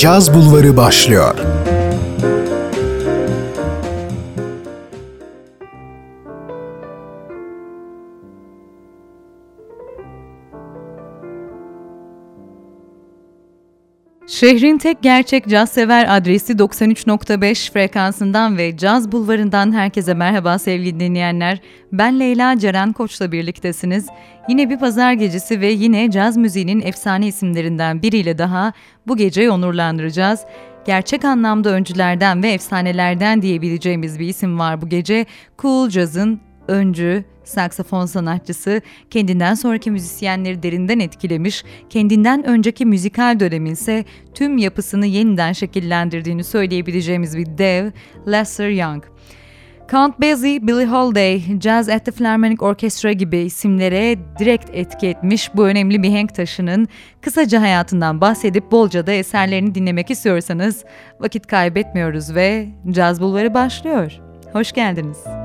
Caz Bulvarı başlıyor. Şehrin tek gerçek caz sever adresi 93.5 frekansından ve Caz Bulvarı'ndan herkese merhaba sevgili dinleyenler. Ben Leyla Ceren Koç'la birliktesiniz. Yine bir pazar gecesi ve yine caz müziğinin efsane isimlerinden biriyle daha bu geceyi onurlandıracağız. Gerçek anlamda öncülerden ve efsanelerden diyebileceğimiz bir isim var bu gece. Cool Jazz'ın öncü, saksafon sanatçısı, kendinden sonraki müzisyenleri derinden etkilemiş, kendinden önceki müzikal dönemin ise tüm yapısını yeniden şekillendirdiğini söyleyebileceğimiz bir dev, Lester Young. Count Basie, Billie Holiday, Jazz at the Philharmonic Orchestra gibi isimlere direkt etki etmiş bu önemli bir henk taşının kısaca hayatından bahsedip bolca da eserlerini dinlemek istiyorsanız vakit kaybetmiyoruz ve Caz Bulvarı başlıyor. Hoş geldiniz.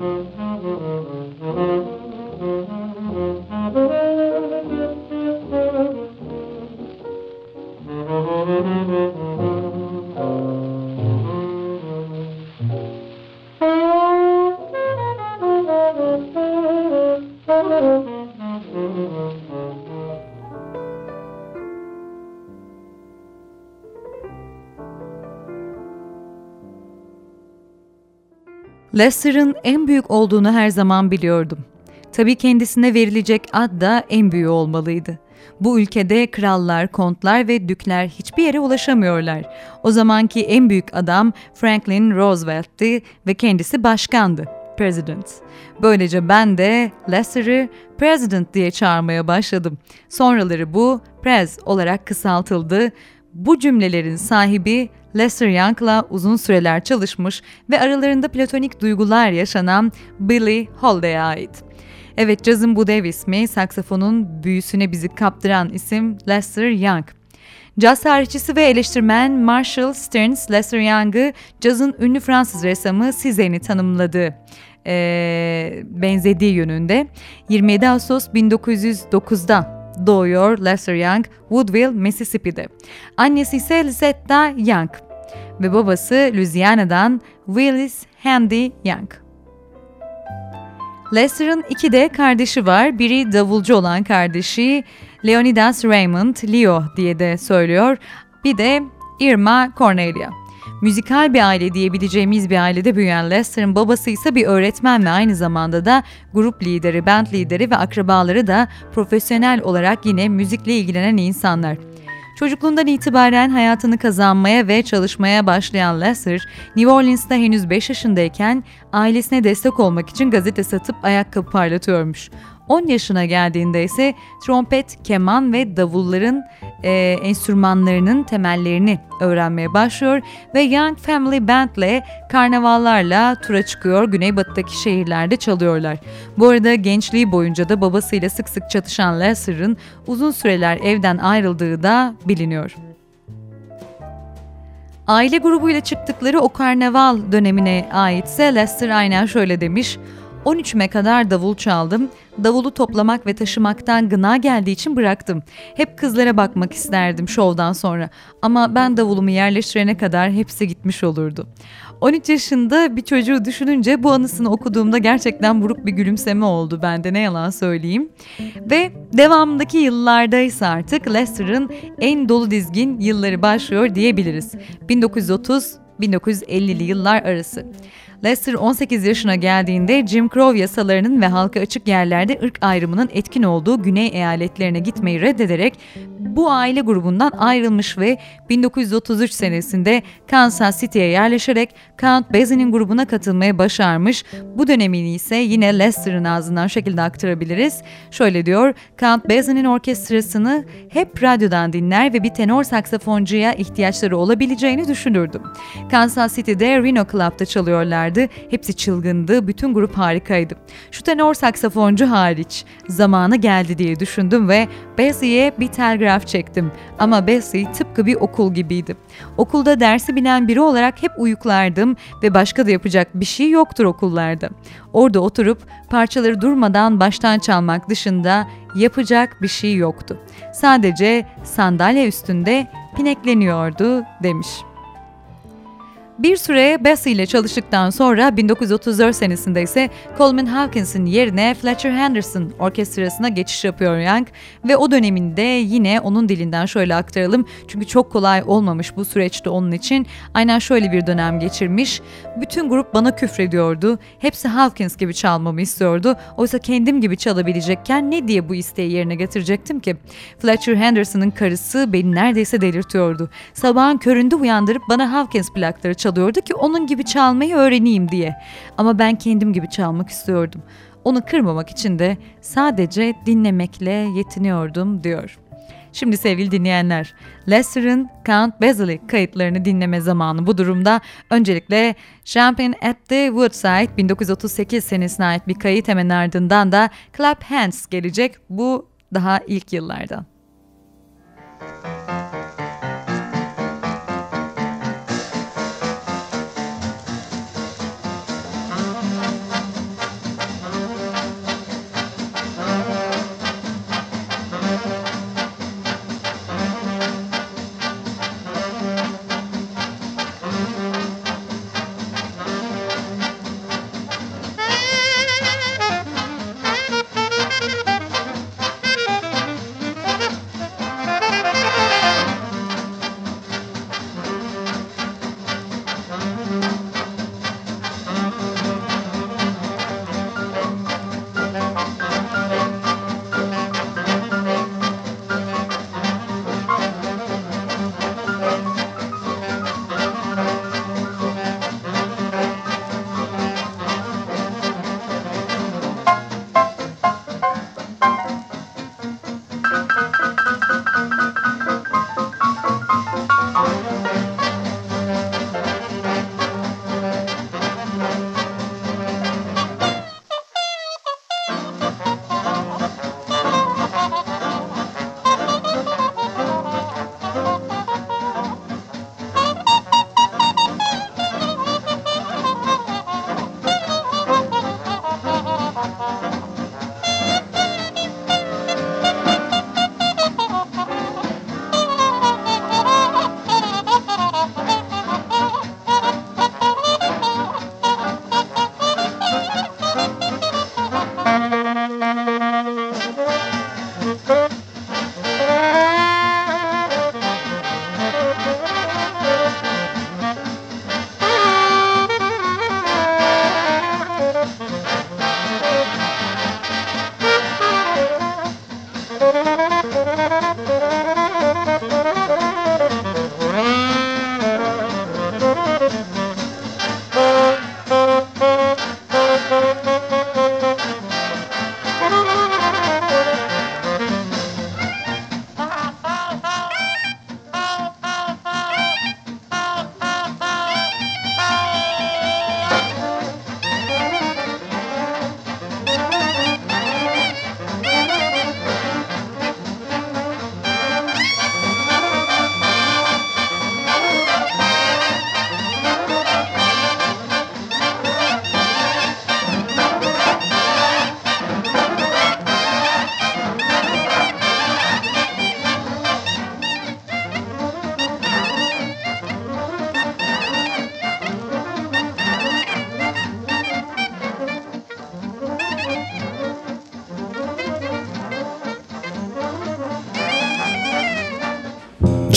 Mm-hmm. Lester'ın en büyük olduğunu her zaman biliyordum. Tabii kendisine verilecek ad da en büyüğü olmalıydı. Bu ülkede krallar, kontlar ve dükler hiçbir yere ulaşamıyorlar. O zamanki en büyük adam Franklin Roosevelt'ti ve kendisi başkandı. President. Böylece ben de Lester'ı President diye çağırmaya başladım. Sonraları bu Prez olarak kısaltıldı. Bu cümlelerin sahibi Lester Young'la uzun süreler çalışmış ve aralarında platonik duygular yaşanan Billie Holiday'e ait. Evet cazın bu dev ismi, saksafonun büyüsüne bizi kaptıran isim Lester Young. Caz tarihçisi ve eleştirmen Marshall Stearns, Lester Young'ı cazın ünlü Fransız ressamı Cézanne'i tanımladı. Ee, benzediği yönünde 27 Ağustos 1909'da doğuyor Lester Young, Woodville, Mississippi'de. Annesi ise Lisetta Young ve babası Louisiana'dan Willis Handy Young. Lester'ın iki de kardeşi var. Biri davulcu olan kardeşi Leonidas Raymond, Leo diye de söylüyor. Bir de Irma Cornelia. Müzikal bir aile diyebileceğimiz bir ailede büyüyen Lester'ın babası ise bir öğretmen ve aynı zamanda da grup lideri, band lideri ve akrabaları da profesyonel olarak yine müzikle ilgilenen insanlar. Çocukluğundan itibaren hayatını kazanmaya ve çalışmaya başlayan Lester, New Orleans'ta henüz 5 yaşındayken ailesine destek olmak için gazete satıp ayakkabı parlatıyormuş. 10 yaşına geldiğinde ise trompet, keman ve davulların e, enstrümanlarının temellerini öğrenmeye başlıyor ve Young Family Band ile karnavallarla tura çıkıyor. Güneybatıdaki şehirlerde çalıyorlar. Bu arada gençliği boyunca da babasıyla sık sık çatışan Lester'ın uzun süreler evden ayrıldığı da biliniyor. Aile grubuyla çıktıkları o karnaval dönemine aitse Lester aynen şöyle demiş. 13'üme kadar davul çaldım. Davulu toplamak ve taşımaktan gına geldiği için bıraktım. Hep kızlara bakmak isterdim şovdan sonra. Ama ben davulumu yerleştirene kadar hepsi gitmiş olurdu. 13 yaşında bir çocuğu düşününce bu anısını okuduğumda gerçekten buruk bir gülümseme oldu bende ne yalan söyleyeyim. Ve devamındaki yıllarda ise artık Lester'ın en dolu dizgin yılları başlıyor diyebiliriz. 1930-1950'li yıllar arası. Lester 18 yaşına geldiğinde Jim Crow yasalarının ve halka açık yerlerde ırk ayrımının etkin olduğu güney eyaletlerine gitmeyi reddederek bu aile grubundan ayrılmış ve 1933 senesinde Kansas City'ye yerleşerek Count Basie'nin grubuna katılmayı başarmış. Bu dönemini ise yine Lester'ın ağzından şekilde aktarabiliriz. Şöyle diyor, Count Basie'nin orkestrasını hep radyodan dinler ve bir tenor saksafoncuya ihtiyaçları olabileceğini düşünürdüm. Kansas City'de Reno Club'da çalıyorlardı. Hepsi çılgındı, bütün grup harikaydı. Şu tenor saksafoncu hariç zamanı geldi diye düşündüm ve Basie'ye bir telgraf çektim. Ama Basie tıpkı bir okul gibiydi. Okulda dersi bilen biri olarak hep uyuklardım ve başka da yapacak bir şey yoktur okullarda. Orada oturup parçaları durmadan baştan çalmak dışında yapacak bir şey yoktu. Sadece sandalye üstünde pinekleniyordu demiş. Bir süre Bessie ile çalıştıktan sonra 1934 senesinde ise Coleman Hawkins'in yerine Fletcher Henderson orkestrasına geçiş yapıyor Young ve o döneminde yine onun dilinden şöyle aktaralım çünkü çok kolay olmamış bu süreçte onun için aynen şöyle bir dönem geçirmiş. Bütün grup bana küfrediyordu. Hepsi Hawkins gibi çalmamı istiyordu. Oysa kendim gibi çalabilecekken ne diye bu isteği yerine getirecektim ki? Fletcher Henderson'ın karısı beni neredeyse delirtiyordu. Sabahın köründe uyandırıp bana Hawkins plakları çalıyordu ki onun gibi çalmayı öğreneyim diye. Ama ben kendim gibi çalmak istiyordum. Onu kırmamak için de sadece dinlemekle yetiniyordum diyor. Şimdi sevgili dinleyenler, Lester'ın Count Basil'i kayıtlarını dinleme zamanı bu durumda. Öncelikle Champagne at the Woodside 1938 senesine ait bir kayıt hemen ardından da Clap Hands gelecek bu daha ilk yıllardan.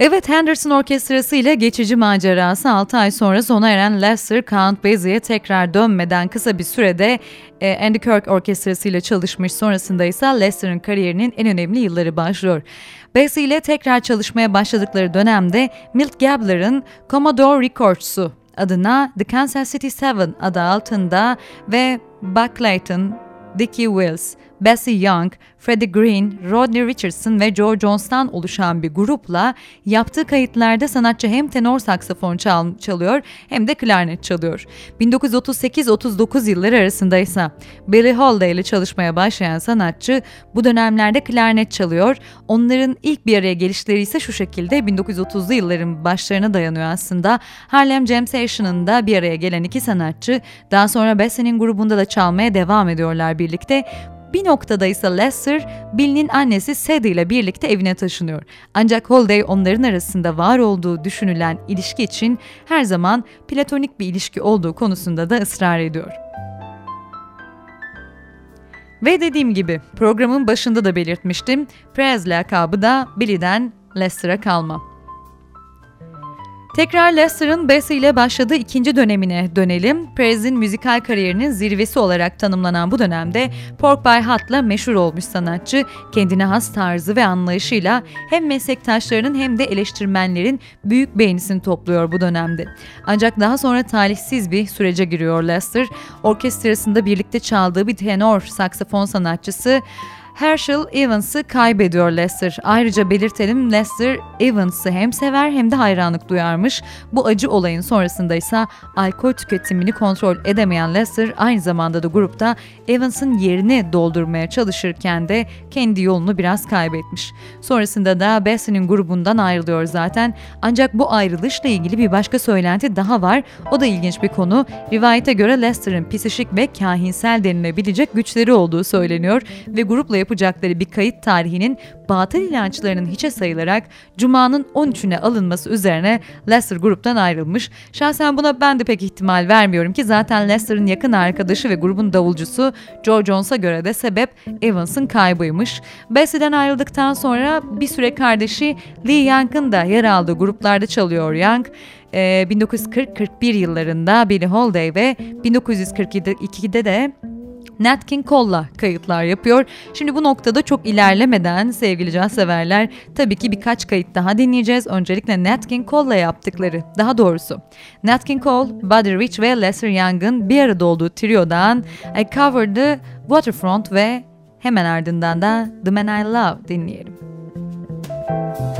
Evet Henderson Orkestrası ile geçici macerası 6 ay sonra sona eren Lester Count Basie'ye tekrar dönmeden kısa bir sürede e, Andy Kirk Orkestrası ile çalışmış sonrasında ise Lester'ın kariyerinin en önemli yılları başlıyor. Basie ile tekrar çalışmaya başladıkları dönemde Milt Gabler'ın Commodore Records'u adına The Kansas City Seven adı altında ve Buck Layton Dickie Wills, Bessie Young, Freddie Green, Rodney Richardson ve Joe Jones'tan oluşan bir grupla yaptığı kayıtlarda sanatçı hem tenor saksafon çal çalıyor hem de klarnet çalıyor. 1938-39 yılları arasında ise Billie Holiday ile çalışmaya başlayan sanatçı bu dönemlerde klarnet çalıyor. Onların ilk bir araya gelişleri ise şu şekilde 1930'lu yılların başlarına dayanıyor aslında. Harlem Jam Session'ında bir araya gelen iki sanatçı daha sonra Bessie'nin grubunda da çalmaya devam ediyorlar birlikte. Bir noktada ise Lester, Bill'in annesi Sadie ile birlikte evine taşınıyor. Ancak Holiday onların arasında var olduğu düşünülen ilişki için her zaman platonik bir ilişki olduğu konusunda da ısrar ediyor. Ve dediğim gibi programın başında da belirtmiştim, Prez lakabı da Billy'den Lester'a kalma. Tekrar Lester'ın Bessie ile başladığı ikinci dönemine dönelim. Perez'in müzikal kariyerinin zirvesi olarak tanımlanan bu dönemde Pork by Hot'la meşhur olmuş sanatçı, kendine has tarzı ve anlayışıyla hem meslektaşlarının hem de eleştirmenlerin büyük beğenisini topluyor bu dönemde. Ancak daha sonra talihsiz bir sürece giriyor Lester. Orkestrasında birlikte çaldığı bir tenor saksafon sanatçısı Herschel Evans'ı kaybediyor Lester. Ayrıca belirtelim Lester Evans'ı hem sever hem de hayranlık duyarmış. Bu acı olayın sonrasında ise alkol tüketimini kontrol edemeyen Lester aynı zamanda da grupta Evans'ın yerini doldurmaya çalışırken de kendi yolunu biraz kaybetmiş. Sonrasında da Bessie'nin grubundan ayrılıyor zaten. Ancak bu ayrılışla ilgili bir başka söylenti daha var. O da ilginç bir konu. Rivayete göre Lester'ın psişik ve kahinsel denilebilecek güçleri olduğu söyleniyor ve grupla yapacakları bir kayıt tarihinin batıl inançlarının hiçe sayılarak Cuma'nın 13'üne alınması üzerine Lester gruptan ayrılmış. Şahsen buna ben de pek ihtimal vermiyorum ki zaten Lester'ın yakın arkadaşı ve grubun davulcusu Joe Jones'a göre de sebep Evans'ın kaybıymış. Bessie'den ayrıldıktan sonra bir süre kardeşi Lee Young'ın da yer aldığı gruplarda çalıyor Young. 1940-41 yıllarında Billie Holiday ve 1942'de de Nat King Cole'la kayıtlar yapıyor. Şimdi bu noktada çok ilerlemeden sevgili caz severler tabii ki birkaç kayıt daha dinleyeceğiz. Öncelikle Nat King Cole'la yaptıkları, daha doğrusu Nat King Cole, Buddy Rich ve Lester Young'ın bir arada olduğu triodan I Covered the Waterfront ve hemen ardından da The Man I Love dinleyelim. Müzik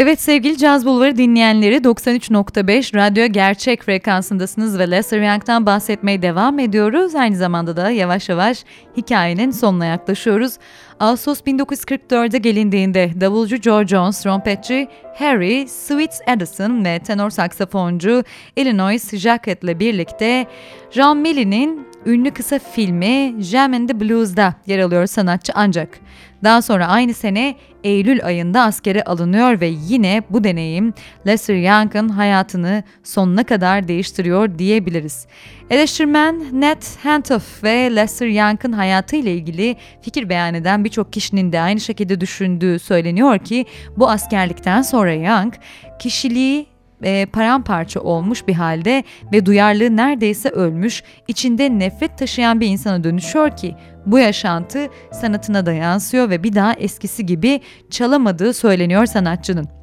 Evet sevgili Caz Bulvarı dinleyenleri 93.5 radyo gerçek frekansındasınız ve Lester Young'dan bahsetmeye devam ediyoruz. Aynı zamanda da yavaş yavaş hikayenin sonuna yaklaşıyoruz. Ağustos 1944'e gelindiğinde davulcu George Jones, trompetçi Harry Sweets Edison ve tenor saksafoncu Illinois Jacquet ile birlikte Jean Melly'nin ünlü kısa filmi Jam and the Blues'da yer alıyor sanatçı ancak daha sonra aynı sene Eylül ayında askere alınıyor ve yine bu deneyim Lester Young'ın hayatını sonuna kadar değiştiriyor diyebiliriz. Eleştirmen Ned Hentoff ve Lester Young'ın hayatı ile ilgili fikir beyan eden birçok kişinin de aynı şekilde düşündüğü söyleniyor ki bu askerlikten sonra Young kişiliği e, paramparça olmuş bir halde ve duyarlılığı neredeyse ölmüş, içinde nefret taşıyan bir insana dönüşüyor ki bu yaşantı sanatına da yansıyor ve bir daha eskisi gibi çalamadığı söyleniyor sanatçının.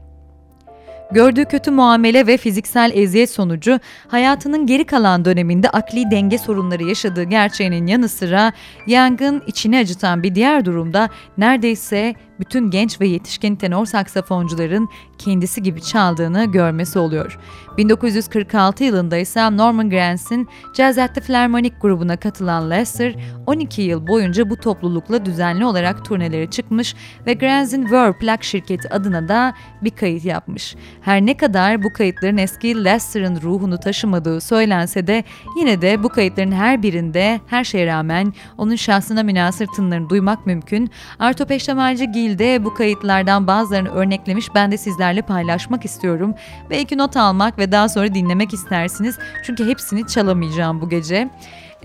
Gördüğü kötü muamele ve fiziksel eziyet sonucu hayatının geri kalan döneminde akli denge sorunları yaşadığı gerçeğinin yanı sıra yangın içini acıtan bir diğer durumda neredeyse bütün genç ve yetişkin tenor saksafoncuların kendisi gibi çaldığını görmesi oluyor. 1946 yılında ise Norman Granz'in Jazz at the Philharmonic grubuna katılan Lester, 12 yıl boyunca bu toplulukla düzenli olarak turnelere çıkmış ve Granz'in Verve plak şirketi adına da bir kayıt yapmış. Her ne kadar bu kayıtların eski Lester'ın ruhunu taşımadığı söylense de yine de bu kayıtların her birinde her şeye rağmen onun şahsına münasır tınlarını duymak mümkün. Arto Peştemalci Gil'de bu kayıtlardan bazılarını örneklemiş ben de sizlerle paylaşmak istiyorum. Belki not almak ve daha sonra dinlemek istersiniz. Çünkü hepsini çalamayacağım bu gece.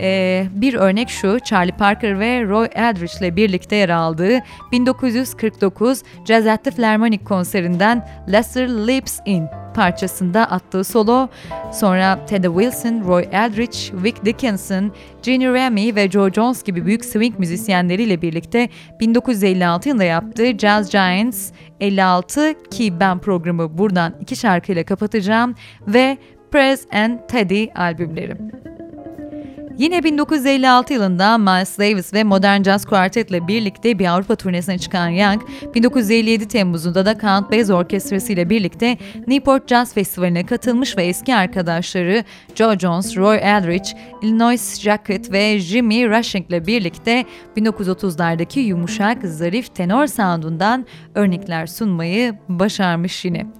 Ee, bir örnek şu, Charlie Parker ve Roy Eldridge ile birlikte yer aldığı 1949 Jazz at the Philharmonic konserinden Lester Leaps In parçasında attığı solo, sonra Teddy Wilson, Roy Eldridge, Vic Dickinson, Ginny Remy ve Joe Jones gibi büyük swing müzisyenleriyle birlikte 1956 yılında yaptığı Jazz Giants 56 ki ben programı buradan iki şarkıyla kapatacağım ve Prez and Teddy albümleri. Yine 1956 yılında Miles Davis ve Modern Jazz Quartet ile birlikte bir Avrupa turnesine çıkan Young, 1957 Temmuz'unda da Count Basie Orkestrası ile birlikte Newport Jazz Festivali'ne katılmış ve eski arkadaşları Joe Jones, Roy Eldridge, Illinois Jacquet ve Jimmy Rushing ile birlikte 1930'lardaki yumuşak, zarif tenor soundundan örnekler sunmayı başarmış yine.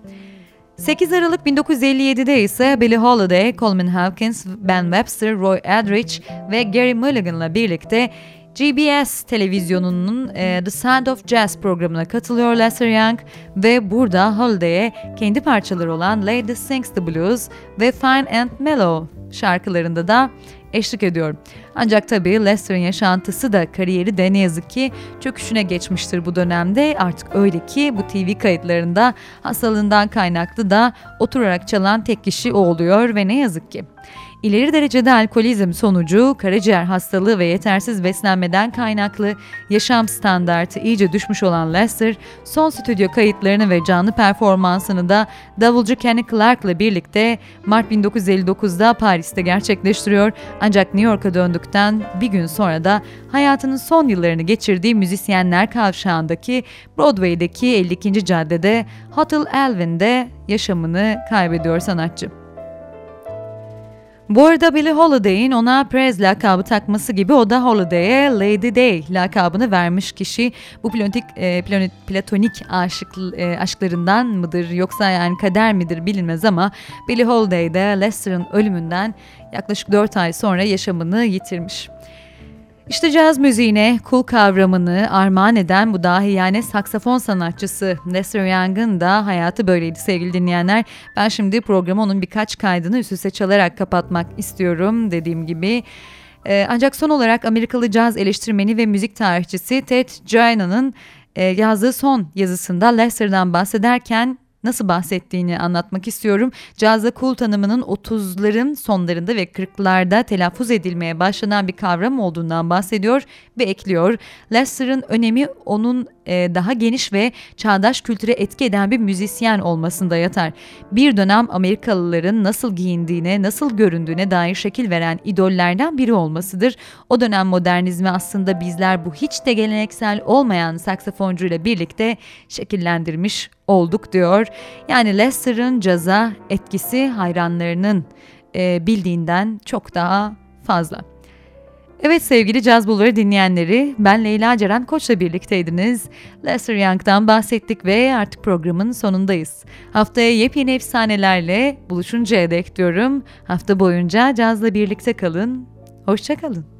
8 Aralık 1957'de ise Billie Holiday, Coleman Hawkins, Ben Webster, Roy Eldridge ve Gary Mulligan'la birlikte GBS televizyonunun e, The Sound of Jazz programına katılıyor Lester Young ve burada Holiday'e kendi parçaları olan Lady Sings the Blues ve Fine and Mellow şarkılarında da eşlik ediyor. Ancak tabii Lester'ın yaşantısı da kariyeri de ne yazık ki çöküşüne geçmiştir bu dönemde. Artık öyle ki bu TV kayıtlarında hastalığından kaynaklı da oturarak çalan tek kişi o oluyor ve ne yazık ki. İleri derecede alkolizm sonucu karaciğer hastalığı ve yetersiz beslenmeden kaynaklı yaşam standartı iyice düşmüş olan Lester, son stüdyo kayıtlarını ve canlı performansını da davulcu Kenny Clark'la birlikte Mart 1959'da Paris'te gerçekleştiriyor. Ancak New York'a döndükten bir gün sonra da hayatının son yıllarını geçirdiği müzisyenler kavşağındaki Broadway'deki 52. caddede Hotel Alvin'de yaşamını kaybediyor sanatçı. Bu arada Billie Holiday'in ona Prez lakabı takması gibi o da Holiday'e Lady Day lakabını vermiş kişi. Bu platonik, e, platonik aşık, e, aşklarından mıdır yoksa yani kader midir bilinmez ama Billie Holiday de Lester'ın ölümünden yaklaşık 4 ay sonra yaşamını yitirmiş. İşte caz müziğine kul kavramını armağan eden bu dahiyane saksafon sanatçısı Lester Young'ın da hayatı böyleydi sevgili dinleyenler. Ben şimdi programı onun birkaç kaydını üst üste çalarak kapatmak istiyorum dediğim gibi. Ee, ancak son olarak Amerikalı caz eleştirmeni ve müzik tarihçisi Ted Gioia'nın e, yazdığı son yazısında Lester'dan bahsederken nasıl bahsettiğini anlatmak istiyorum. Cazda cool tanımının 30'ların sonlarında ve 40'larda telaffuz edilmeye başlanan bir kavram olduğundan bahsediyor ve ekliyor. Lester'ın önemi onun e, daha geniş ve çağdaş kültüre etki eden bir müzisyen olmasında yatar. Bir dönem Amerikalıların nasıl giyindiğine, nasıl göründüğüne dair şekil veren idollerden biri olmasıdır. O dönem modernizmi aslında bizler bu hiç de geleneksel olmayan saksafoncuyla birlikte şekillendirmiş olduk diyor. Yani Lester'ın caza etkisi hayranlarının e, bildiğinden çok daha fazla. Evet sevgili Caz Bulvarı dinleyenleri, ben Leyla Ceren Koç'la birlikteydiniz. Lester Young'dan bahsettik ve artık programın sonundayız. Haftaya yepyeni efsanelerle buluşuncaya dek diyorum. Hafta boyunca cazla birlikte kalın. Hoşçakalın.